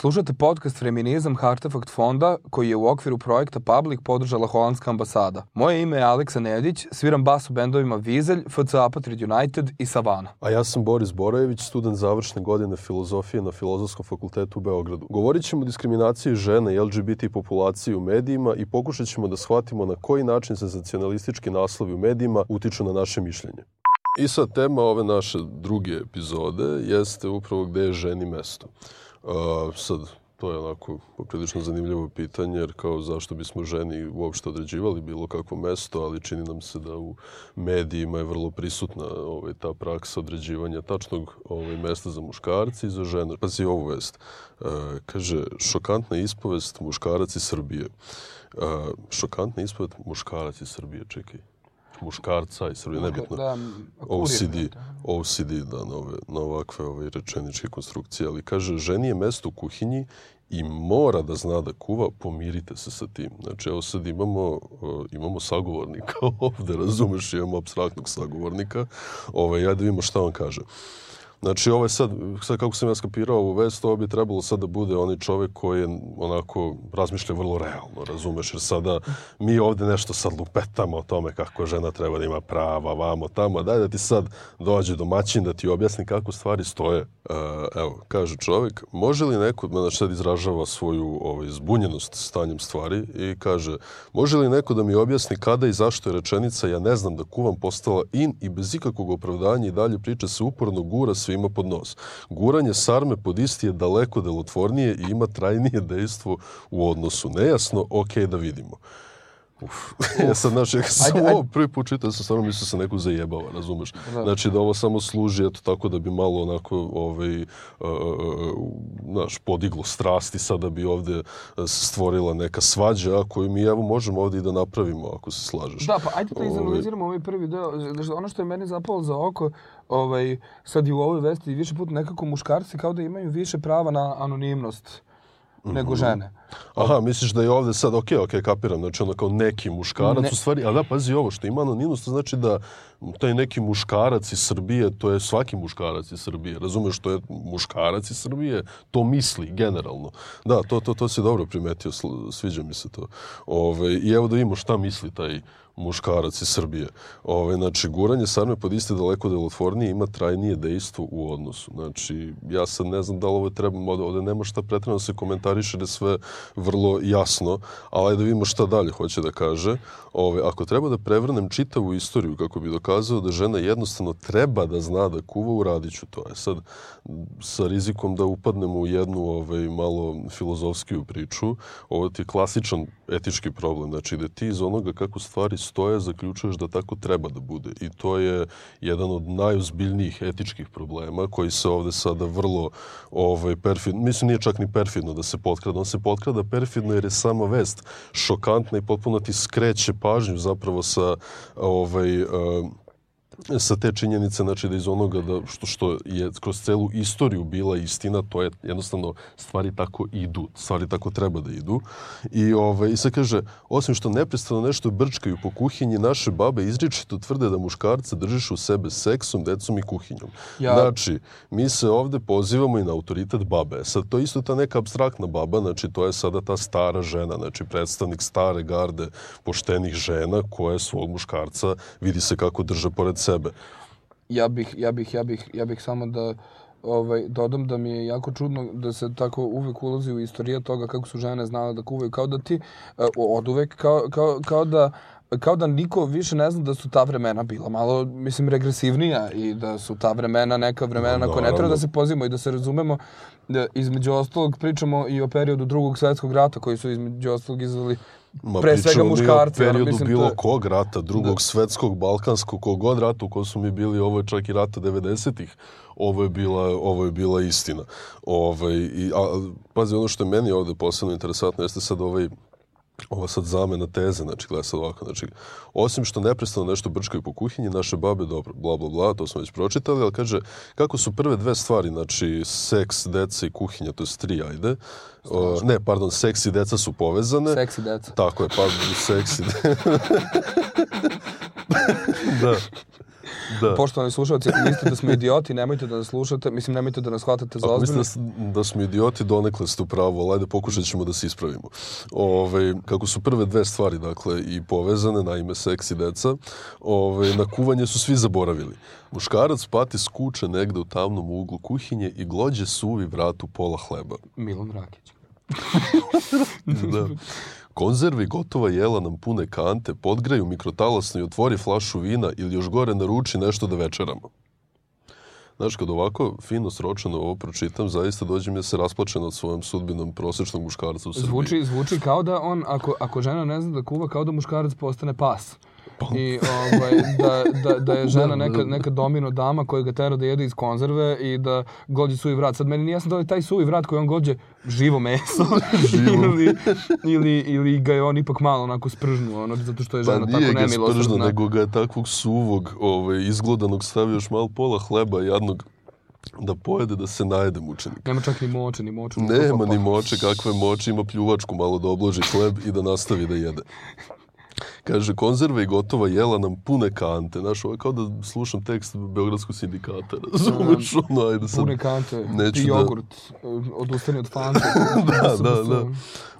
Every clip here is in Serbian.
Slušate podcast Feminizam Hartefakt fonda koji je u okviru projekta Public podržala Holandska ambasada. Moje ime je Aleksa Nedić, sviram bas u bendovima Vizelj, FC Apatrid United i Savana. A ja sam Boris Borojević, student završne godine filozofije na Filozofskom fakultetu u Beogradu. Govorit ćemo o diskriminaciji žene i LGBT populaciji u medijima i pokušat ćemo da shvatimo na koji način senzacionalistički naslovi u medijima utiču na naše mišljenje. I sad tema ove naše druge epizode jeste upravo gde je ženi mesto. Uh, sad, to je onako poprilično zanimljivo pitanje, jer kao zašto bismo ženi uopšte određivali bilo kakvo mesto, ali čini nam se da u medijima je vrlo prisutna ovaj, ta praksa određivanja tačnog ovaj, mesta za muškarci i za žene. Pazi ovu vest. Uh, kaže, šokantna ispovest muškarac iz Srbije. Uh, šokantna ispovest muškarac iz Srbije, čekaj muškarca i Srbije, nebitno. Da, OCD, OCD, da, na, ove, na ovakve ove rečeničke konstrukcije, ali kaže, ženi je mesto u kuhinji i mora da zna da kuva, pomirite se sa tim. Znači, evo sad imamo, uh, imamo sagovornika ovde, razumeš, imamo abstraktnog sagovornika. Ove, ja da vidimo šta on kaže. Znači, ovo je sad, sad kako sam ja skapirao ovu vest, ovo bi trebalo sad da bude onaj čovek koji je onako razmišlja vrlo realno, razumeš? Jer sada mi ovde nešto sad lupetamo o tome kako žena treba da ima prava, vamo, tamo. Daj da ti sad dođe domaćin da ti objasni kako stvari stoje. Uh, evo, kaže čovek, može li neko, znači sad izražava svoju ovaj, zbunjenost stanjem stvari i kaže, može li neko da mi objasni kada i zašto je rečenica ja ne znam da kuvam postala in i bez ikakvog opravdanja i dalje priča se uporno gura svima pod nos. Guranje sarme pod isti je daleko delotvornije i ima trajnije dejstvo u odnosu. Nejasno, ok, da vidimo. Uf. ja sad, znači, ja sam ajde, ovo prvi put čitao, sam stvarno mislio da se neko zajebava, razumeš? Da. Znači, da ovo samo služi, eto, tako da bi malo onako, ovaj, uh, znaš, podiglo strasti, sada bi ovde stvorila neka svađa, koju mi, evo, možemo ovde i da napravimo, ako se slažeš. Da, pa ajde da izanaliziramo ovaj prvi deo. Ono što je meni zapalo za oko, ovaj, sad i u ovoj vesti više puta nekako muškarci kao da imaju više prava na anonimnost nego mhm. žene. Aha, misliš da je ovde sad, ok, ok, kapiram, znači ono kao neki muškarac, ne. u stvari, a da, pazi ovo, što ima anonimnost, to znači da taj neki muškarac iz Srbije, to je svaki muškarac iz Srbije, razumeš, to je muškarac iz Srbije, to misli, generalno. Da, to, to, to si dobro primetio, sviđa mi se to. Ove, I evo da vidimo šta misli taj muškarac iz Srbije. Ove, znači, guranje sarme pod iste daleko delotvornije ima trajnije dejstvo u odnosu. Znači, ja sad ne znam da li ovo treba, ovde, nema šta pretredno da se komentariše da sve vrlo jasno, ali da vidimo šta dalje hoće da kaže. Ove, ako treba da prevrnem čitavu istoriju kako bi dokazao da žena jednostavno treba da zna da kuva, uradit ću to. E sad, sa rizikom da upadnemo u jednu ovaj, malo filozofskiju priču, ovo ti je klasičan etički problem. Znači, da ti iz onoga kako stvari stoje, zaključuješ da tako treba da bude. I to je jedan od najozbiljnijih etičkih problema koji se ovde sada vrlo ovaj, perfidno, mislim nije čak ni perfidno da se potkrada, on se potkrada perfidno jer je sama vest šokantna i potpuno ti skreće pažnju zapravo sa ovaj, uh, sa te činjenice, znači da iz onoga da što, što je kroz celu istoriju bila istina, to je jednostavno stvari tako idu, stvari tako treba da idu. I, ovaj, i sad kaže, osim što neprestano nešto brčkaju po kuhinji, naše babe izričito tvrde da muškarce držiš u sebe seksom, decom i kuhinjom. Ja. Znači, mi se ovde pozivamo i na autoritet babe. Sad, to je isto ta neka abstraktna baba, znači to je sada ta stara žena, znači predstavnik stare garde poštenih žena koje svog muškarca vidi se kako drže pored sebe. Ja bih, ja bih, ja bih, ja bih samo da ovaj, dodam da mi je jako čudno da se tako uvek ulazi u istorije toga kako su žene znale da kuvaju, kao da ti uh, od uvek, kao, kao, kao da kao da niko više ne zna da su ta vremena bila malo, mislim, regresivnija i da su ta vremena neka vremena no, na koje ne treba da se pozivamo i da se razumemo. Da, između ostalog pričamo i o periodu drugog svetskog rata koji su između ostalog izvali Ma, pre svega muškarci. Ma periodu mislim, bilo to... kog rata, drugog da. svetskog, balkanskog, kogod rata u kojoj su mi bili, ovo je čak i rata 90-ih, ovo je bila, ovo je bila istina. Ovaj, i, a, pazi, ono što je meni ovde posebno interesantno jeste sad ovaj ova sad zamena teze, znači gleda sad ovako, znači osim što neprestano nešto brčkaju po kuhinji, naše babe, dobro, bla, bla, bla, to smo već pročitali, ali kaže, kako su prve dve stvari, znači seks, deca i kuhinja, to je tri, ajde, o, ne, pardon, seks i deca su povezane. Seks i deca. Tako je, pardon, seks i deca. da. Da. Poštovani slušalci, ako mislite da smo idioti, nemojte da nas slušate, mislim, nemojte da nas shvatate za Ako ozbiljno. mislite da, da smo idioti, donekle ste u pravu, ali ajde pokušat ćemo da se ispravimo. Ove, kako su prve dve stvari, dakle, i povezane, naime, seks i deca, ove, na kuvanje su svi zaboravili. Muškarac pati skuče negde u tamnom uglu kuhinje i glođe suvi vratu pola hleba. Milan Rakić. Da. Konzervi gotova jela nam pune kante, podgraju mikrotalasno i otvori flašu vina ili još gore naruči nešto da večeramo. Znaš, kad ovako fino sročeno ovo pročitam, zaista dođe mi da se rasplačem nad svojom sudbinom prosečnog muškarca u Srbiji. Zvuči, zvuči kao da on, ako, ako žena ne zna da kuva, kao da muškarac postane pas. I ovaj, da, da, da je žena neka, neka domino dama koja ga tera da jede iz konzerve i da gođe suvi vrat. Sad meni nije jasno da li taj suvi vrat koji on gođe živo meso ili, ili, ili ga je on ipak malo onako spržnuo, ono, zato što je Pa žena nije tako ga spržno, nemilosrdna. nego ga je takvog suvog, ovaj, izglodanog stavio još malo pola hleba jadnog da pojede da se najede mučenik. Nema čak ni moče, ni moče. Nema ni moće, kakve moće, ima pljuvačku malo da obloži hleb i da nastavi da jede. Kaže, konzerve i gotova jela nam pune kante. Znaš, ovo je kao da slušam tekst Beogradskog sindikata, razumeš? Ono, ajde sad. Pune kante, neću pi da- jogurt, eh, odustani od fante. da, da, da.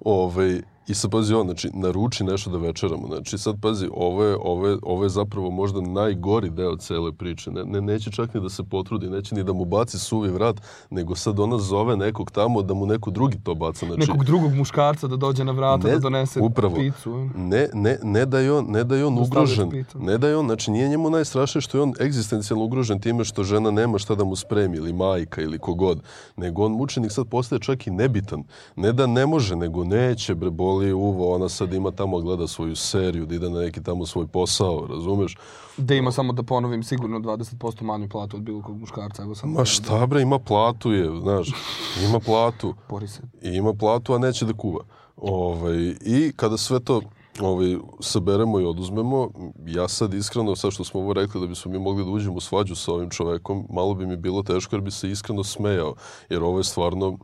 Ove, I sad pazi on, znači, naruči nešto da večeramo. Znači, sad pazi, ovo je, ovo je, ovo je zapravo možda najgori deo cele priče. Ne, ne, neće čak ni da se potrudi, neće ni da mu baci suvi vrat, nego sad ona zove nekog tamo da mu neko drugi to baca. Znači, Nekog drugog muškarca da dođe na vrata Ne, da donese upravo. picu. ne, ne, ne da je on, ne da je on Da ugrožen, ne da je on, znači nije njemu najstrašnije što je on egzistencijalno ugrožen time što žena nema šta da mu spremi ili majka ili kogod, nego on mučenik sad postaje čak i nebitan. Ne da ne može, nego neće, bre, boli je uvo, ona sad ima tamo gleda svoju seriju, da ide na neki tamo svoj posao, razumeš? Da ima samo da ponovim sigurno 20% manju platu od bilo kog muškarca. Evo sam Ma šta bre, ima platu je, znaš, ima platu. Bori se. i ima platu, a neće da kuva. Ovaj, I kada sve to ovaj, saberemo i oduzmemo, ja sad iskreno, sad što smo ovo rekli da bismo mi mogli da uđemo u svađu sa ovim čovekom, malo bi mi bilo teško jer bi se iskreno smejao, jer ovo je stvarno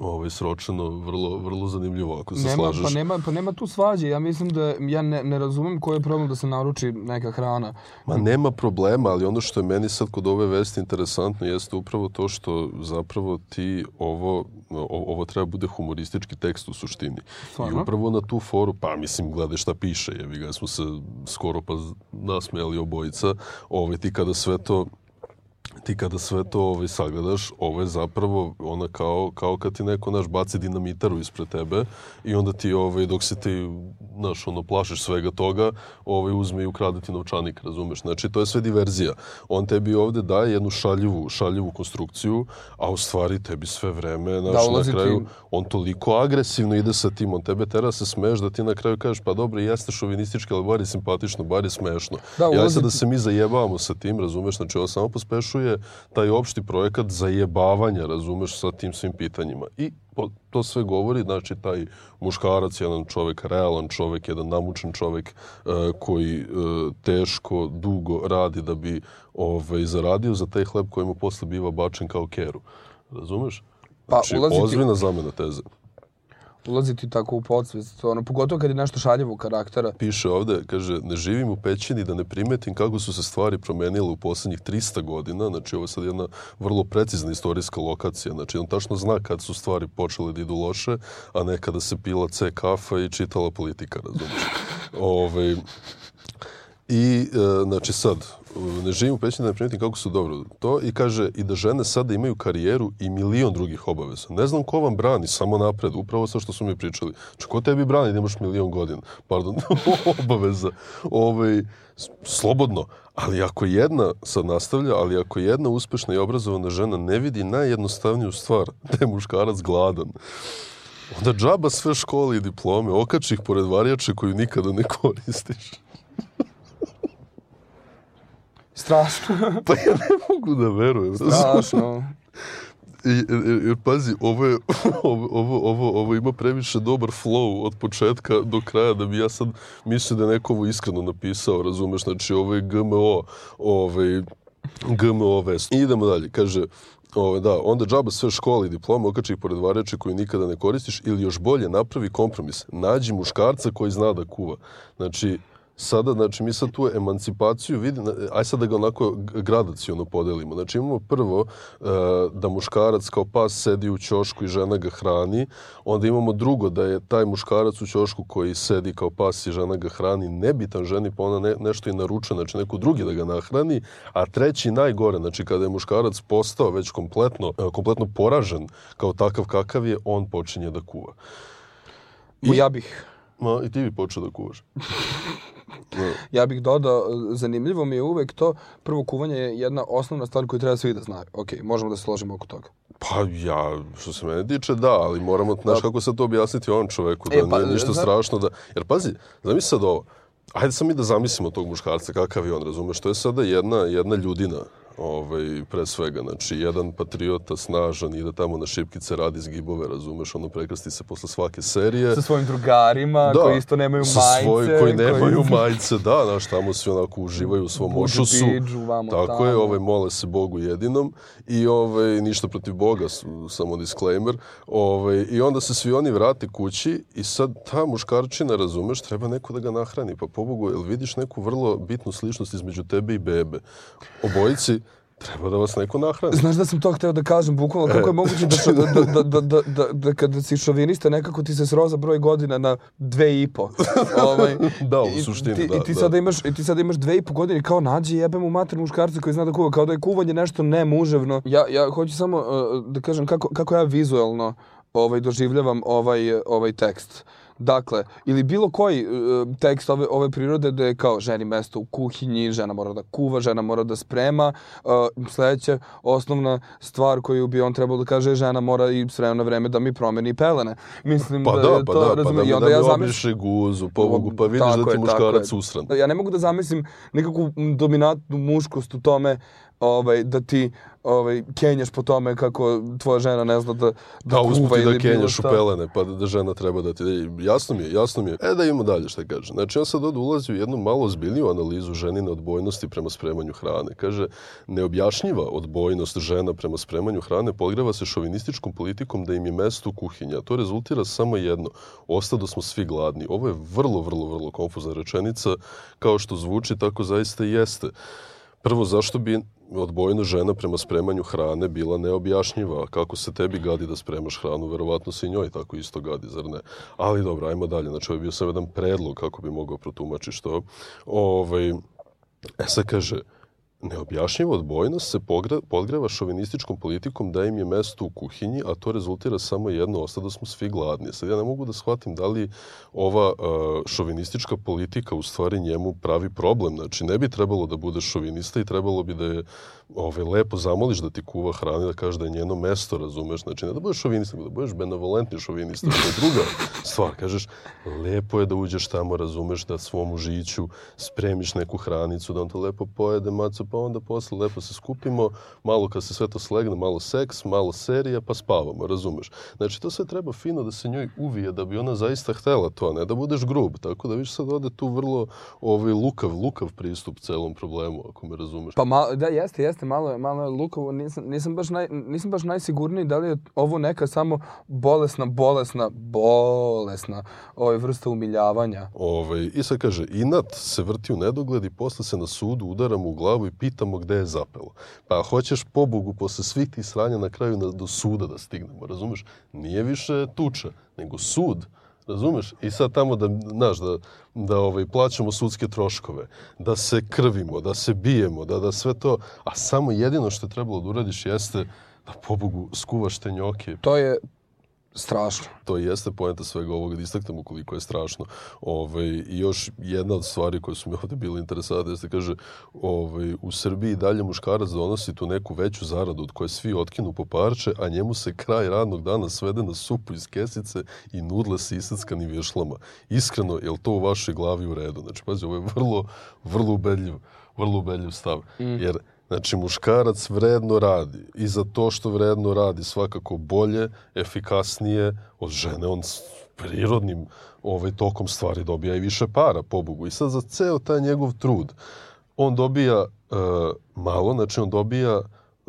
ovaj, sročeno vrlo, vrlo zanimljivo, ako se Nema, slažeš. pa, nema, pa nema tu svađe. Ja mislim da ja ne, ne razumem koji je problem da se naruči neka hrana. Ma nema problema, ali ono što je meni sad kod ove vesti interesantno jeste upravo to što zapravo ti ovo, ovo treba bude humoristički tekst u suštini. I Stvarno? upravo na tu foru, pa mislim, gledaj šta piše, jevi ga, smo se skoro pa nasmejali obojica, ovaj, ti kada sve to ti kada sve to ovaj, sagledaš, ovo je zapravo ona kao, kao kad ti neko, naš, baci dinamitaru ispred tebe i onda ti, ovaj, dok se ti, znaš, ono, plašiš svega toga, ovaj, uzme i ukrade ti novčanik, razumeš? Znači, to je sve diverzija. On tebi ovde daje jednu šaljivu, šaljivu konstrukciju, a u stvari tebi sve vreme, znaš, na ulazi ti- kraju, on toliko agresivno ide sa tim, on tebe tera se smeš da ti na kraju kažeš, pa dobro, jeste šovinistički, ali bar je simpatično, bar je smešno. Da, ja sad da se mi zajebavamo sa tim, razumeš, znači ovo samo pospešuje taj opšti projekat zajebavanja, razumeš, sa tim svim pitanjima. I to sve govori, znači, taj muškarac, jedan čovek, realan čovek, jedan namučen čovek e, koji e, teško, dugo radi da bi ovaj, zaradio za taj hleb koji mu posle biva bačen kao keru. Razumeš? Pa, Znači, ulazi ti- ozbiljna zamena teze. Ulazi ti tako u podsvest. Ono, pogotovo kad je nešto šaljevog karaktera. Piše ovde, kaže, ne živim u pećini da ne primetim kako su se stvari promenile u poslednjih 300 godina. Znači, ovo je sad jedna vrlo precizna istorijska lokacija. Znači, on tačno zna kad su stvari počele da idu loše, a ne kada se pila C kafa i čitala politika, razumiješ? Ove, I, e, znači sad, ne živim u pećini da primetim kako su dobro to i kaže i da žene sada imaju karijeru i milion drugih obaveza. Ne znam ko vam brani, samo napred, upravo sa što su mi pričali. Znači, ko tebi brani da imaš milion godina, pardon, obaveza, ovaj, slobodno. Ali ako jedna, sad nastavlja, ali ako jedna uspešna i obrazovana žena ne vidi najjednostavniju stvar, da je muškarac gladan, onda džaba sve škole i diplome, okači ih pored varjače koju nikada ne koristiš. Strašno. Pa ja ne mogu da verujem. Strašno. I, jer, pazi, ovo, je, ovo, ovo, ovo, ovo ima previše dobar flow od početka do kraja da bi ja sad mislio da je neko ovo iskreno napisao, razumeš? Znači, ovo je GMO, ovaj, GMO vest. I idemo dalje, kaže, Ove, da, onda džaba sve škole i diplome, okači pored varjače koju nikada ne koristiš ili još bolje, napravi kompromis. Nađi muškarca koji zna da kuva. Znači, sada, znači mi sad tu emancipaciju vidim, aj sad da ga onako gradacijono podelimo. Znači imamo prvo uh, da muškarac kao pas sedi u ćošku i žena ga hrani, onda imamo drugo da je taj muškarac u ćošku koji sedi kao pas i žena ga hrani nebitan ženi pa ona ne, nešto i naruča, znači neko drugi da ga nahrani, a treći najgore, znači kada je muškarac postao već kompletno, uh, kompletno poražen kao takav kakav je, on počinje da kuva. I, ja bih Ma, i ti bi počeo da kuvaš. Ja bih dodao, zanimljivo mi je uvek to, prvo kuvanje je jedna osnovna stvar koju treba svi da znaju. Ok, možemo da se složimo oko toga. Pa ja, što se mene tiče, da, ali moramo, znaš da. kako se to objasniti ovom čoveku, da e, pa, nije ništa za... strašno da... Jer pazi, zamisli sad ovo, ajde sam mi da zamislimo tog muškarca kakav je on, razumeš, to je sada jedna, jedna ljudina, ovaj, pre svega. Znači, jedan patriota snažan ide tamo na šipkice, radi zgibove, razumeš, ono prekrasti se posle svake serije. Sa svojim drugarima, da, koji isto nemaju majice. Sa svoj, koji nemaju koji... majice, da, znaš, tamo svi onako uživaju u svom Buđu ošusu. Vamo Tako tamo. je, ovaj, mole se Bogu jedinom i ovaj, ništa protiv Boga, samo disclaimer. Ovaj, I onda se svi oni vrate kući i sad ta muškarčina, razumeš, treba neko da ga nahrani. Pa pobogu, jel vidiš neku vrlo bitnu sličnost između tebe i bebe? Obojici Treba da vas neko nahrani. Znaš da sam to hteo da kažem, bukvalno, kako je moguće da, da, da, da, da, da, da kada si šovinista nekako ti se sroza broj godina na dve i po. Ovaj, da, u suštini, ti, da. I ti, da. Sada imaš, I ti sada imaš dve i po godine kao nađi jebem u mater muškarca koji zna da kuva, kao da je kuvanje nešto nemuževno. Ja, ja hoću samo uh, da kažem kako, kako ja vizualno ovaj, doživljavam ovaj, ovaj tekst. Uh, Dakle, ili bilo koji uh, tekst ove, ove prirode da je kao ženi mesto u kuhinji, žena mora da kuva, žena mora da sprema. Uh, sledeća osnovna stvar koju bi on trebao da kaže je žena mora i s vremena na vreme da mi promeni pelene. Mislim pa da, da pa to, da, razumije. pa da, I onda da ja zamislim... guzu, pobogu, pa vidiš da ti muškarac usran. Ja ne mogu da zamislim nekakvu dominantnu muškost u tome ovaj, da ti ovaj, kenjaš po tome kako tvoja žena ne zna da, da A, kuva ili da kenjaš u pelene, pa da, da žena treba da ti... Jasno mi je, jasno mi je. E da imamo dalje šta kaže. Znači on sad ulazi u jednu malo zbiljniju analizu ženine odbojnosti prema spremanju hrane. Kaže, neobjašnjiva odbojnost žena prema spremanju hrane podgreva se šovinističkom politikom da im je mesto u kuhinji, a to rezultira samo jedno. Ostado smo svi gladni. Ovo je vrlo, vrlo, vrlo konfuzna rečenica, kao što zvuči, tako zaista i jeste. Prvo, zašto bi odbojna žena prema spremanju hrane bila neobjašnjiva. Kako se tebi gadi da spremaš hranu, verovatno se i njoj tako isto gadi, zar ne? Ali dobro, ajmo dalje. Znači, ovo je bio sam jedan predlog kako bi mogao protumačiti što. Ovaj, e sad kaže, Neobjašnjiva odbojnost se podgreva šovinističkom politikom da im je mesto u kuhinji, a to rezultira samo jedno, osta da smo svi gladni. Sad ja ne mogu da shvatim da li ova uh, šovinistička politika u stvari njemu pravi problem. Znači, ne bi trebalo da bude šovinista i trebalo bi da je ove, lepo zamoliš da ti kuva hrane, da kaže da je njeno mesto, razumeš? Znači, ne da budeš šovinista, da budeš benevolentni šovinista. To je druga stvar. Kažeš, lepo je da uđeš tamo, razumeš, da svom žiću spremiš neku hranicu, da on to lepo pojede, maco, pa onda posle lepo se skupimo, malo kad se sve to slegne, malo seks, malo serija, pa spavamo, razumeš? Znači, to sve treba fino da se njoj uvije, da bi ona zaista htela to, ne da budeš grub. Tako da viš sad ode tu vrlo ovaj, lukav, lukav pristup celom problemu, ako me razumeš. Pa ma, da, jeste, jeste, malo je, malo je lukovo. Nisam, nisam, baš naj, nisam baš najsigurniji da li je ovo neka samo bolesna, bolesna, bolesna ovaj, vrsta umiljavanja. Ovaj, I sad kaže, inat se vrti u nedogled i posle se na sudu udaramo u glavu i pitamo gde je zapelo. Pa hoćeš pobogu posle svih tih sranja na kraju na, do suda da stignemo, razumeš? Nije više tuča, nego sud. Razumeš? I sad tamo da, znaš, da, da ovaj, plaćamo sudske troškove, da se krvimo, da se bijemo, da, da sve to, a samo jedino što je trebalo da uradiš jeste da pobogu skuvaš te njoke. To je, strašno. To jeste poenta svega ovoga, da istaknemo koliko je strašno. Ovaj, I još jedna od stvari koje su mi ovde bile interesantne, jeste kaže, ovaj, u Srbiji dalje muškarac donosi tu neku veću zaradu od koje svi otkinu po parče, a njemu se kraj radnog dana svede na supu iz kesice i nudle sa isackanim vješlama. Iskreno, je li to u vašoj glavi u redu? Znači, pazi, ovo je vrlo, vrlo ubedljiv, vrlo ubedljiv stav. Mm. Jer Znači, muškarac vredno radi i za to što vredno radi svakako bolje, efikasnije od žene. On prirodnim ovaj, tokom stvari dobija i više para, pobogu. I sad za ceo taj njegov trud on dobija uh, malo, znači on dobija e,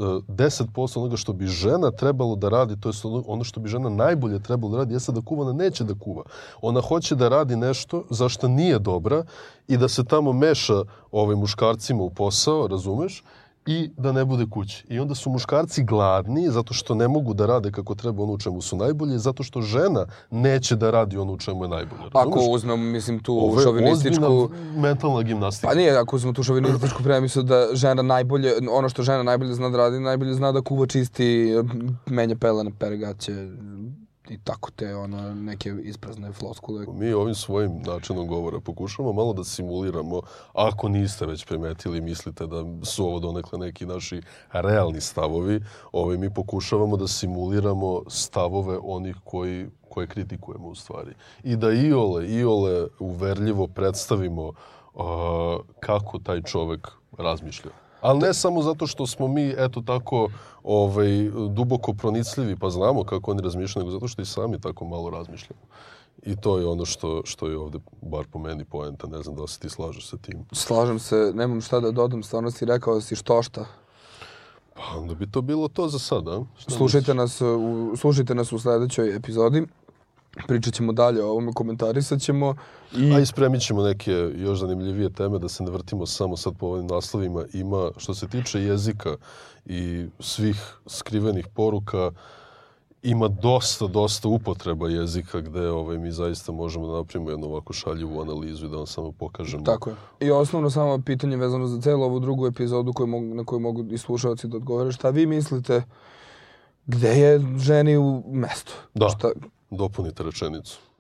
10% onoga što bi žena trebalo da radi, to je ono što bi žena najbolje trebalo da radi, jeste da kuva, ona neće da kuva. Ona hoće da radi nešto za što nije dobra i da se tamo meša ovaj, muškarcima u posao, razumeš? I da ne bude kući. I onda su muškarci gladni zato što ne mogu da rade kako treba ono u čemu su najbolji, zato što žena neće da radi ono u čemu je najbolje. Ako uzmemo, mislim, tu Ovo je šovinističku... mentalna gimnastika. Pa nije, ako uzmemo tu šovinističku premisu da žena najbolje, ono što žena najbolje zna da radi, najbolje zna da kuva čisti, menja pelene, pere gaće, i tako te ono neke isprazne floskule. Mi ovim svojim načinom govora pokušamo malo da simuliramo, ako niste već primetili mislite da su ovo donekle neki naši realni stavovi, ovaj, mi pokušavamo da simuliramo stavove onih koji koje kritikujemo u stvari. I da iole, iole uverljivo predstavimo uh, kako taj čovek razmišlja. Ali ne samo zato što smo mi, eto tako, ovaj, duboko pronicljivi, pa znamo kako oni razmišljaju, nego zato što i sami tako malo razmišljamo. I to je ono što, što je ovde, bar po meni, poenta. Ne znam da se ti slažeš sa tim. Slažem se, nemam šta da dodam, stvarno si rekao da si što šta. Pa onda bi to bilo to za sada. Slušajte nas, u, slušajte nas u sledećoj epizodi. Pričat ćemo dalje o ovome, komentarisat ćemo. I... A ispremit ćemo neke još zanimljivije teme, da se ne vrtimo samo sad po ovim naslovima. Ima, što se tiče jezika i svih skrivenih poruka, ima dosta, dosta upotreba jezika gde ovaj, mi zaista možemo da napravimo jednu ovako šaljivu analizu i da vam samo pokažemo. Tako je. I osnovno samo pitanje vezano za celu ovu drugu epizodu koju mogu, na koju mogu i slušalci da odgovore. Šta vi mislite gde je ženi u mestu? Da. Šta, dopunite rečenicu.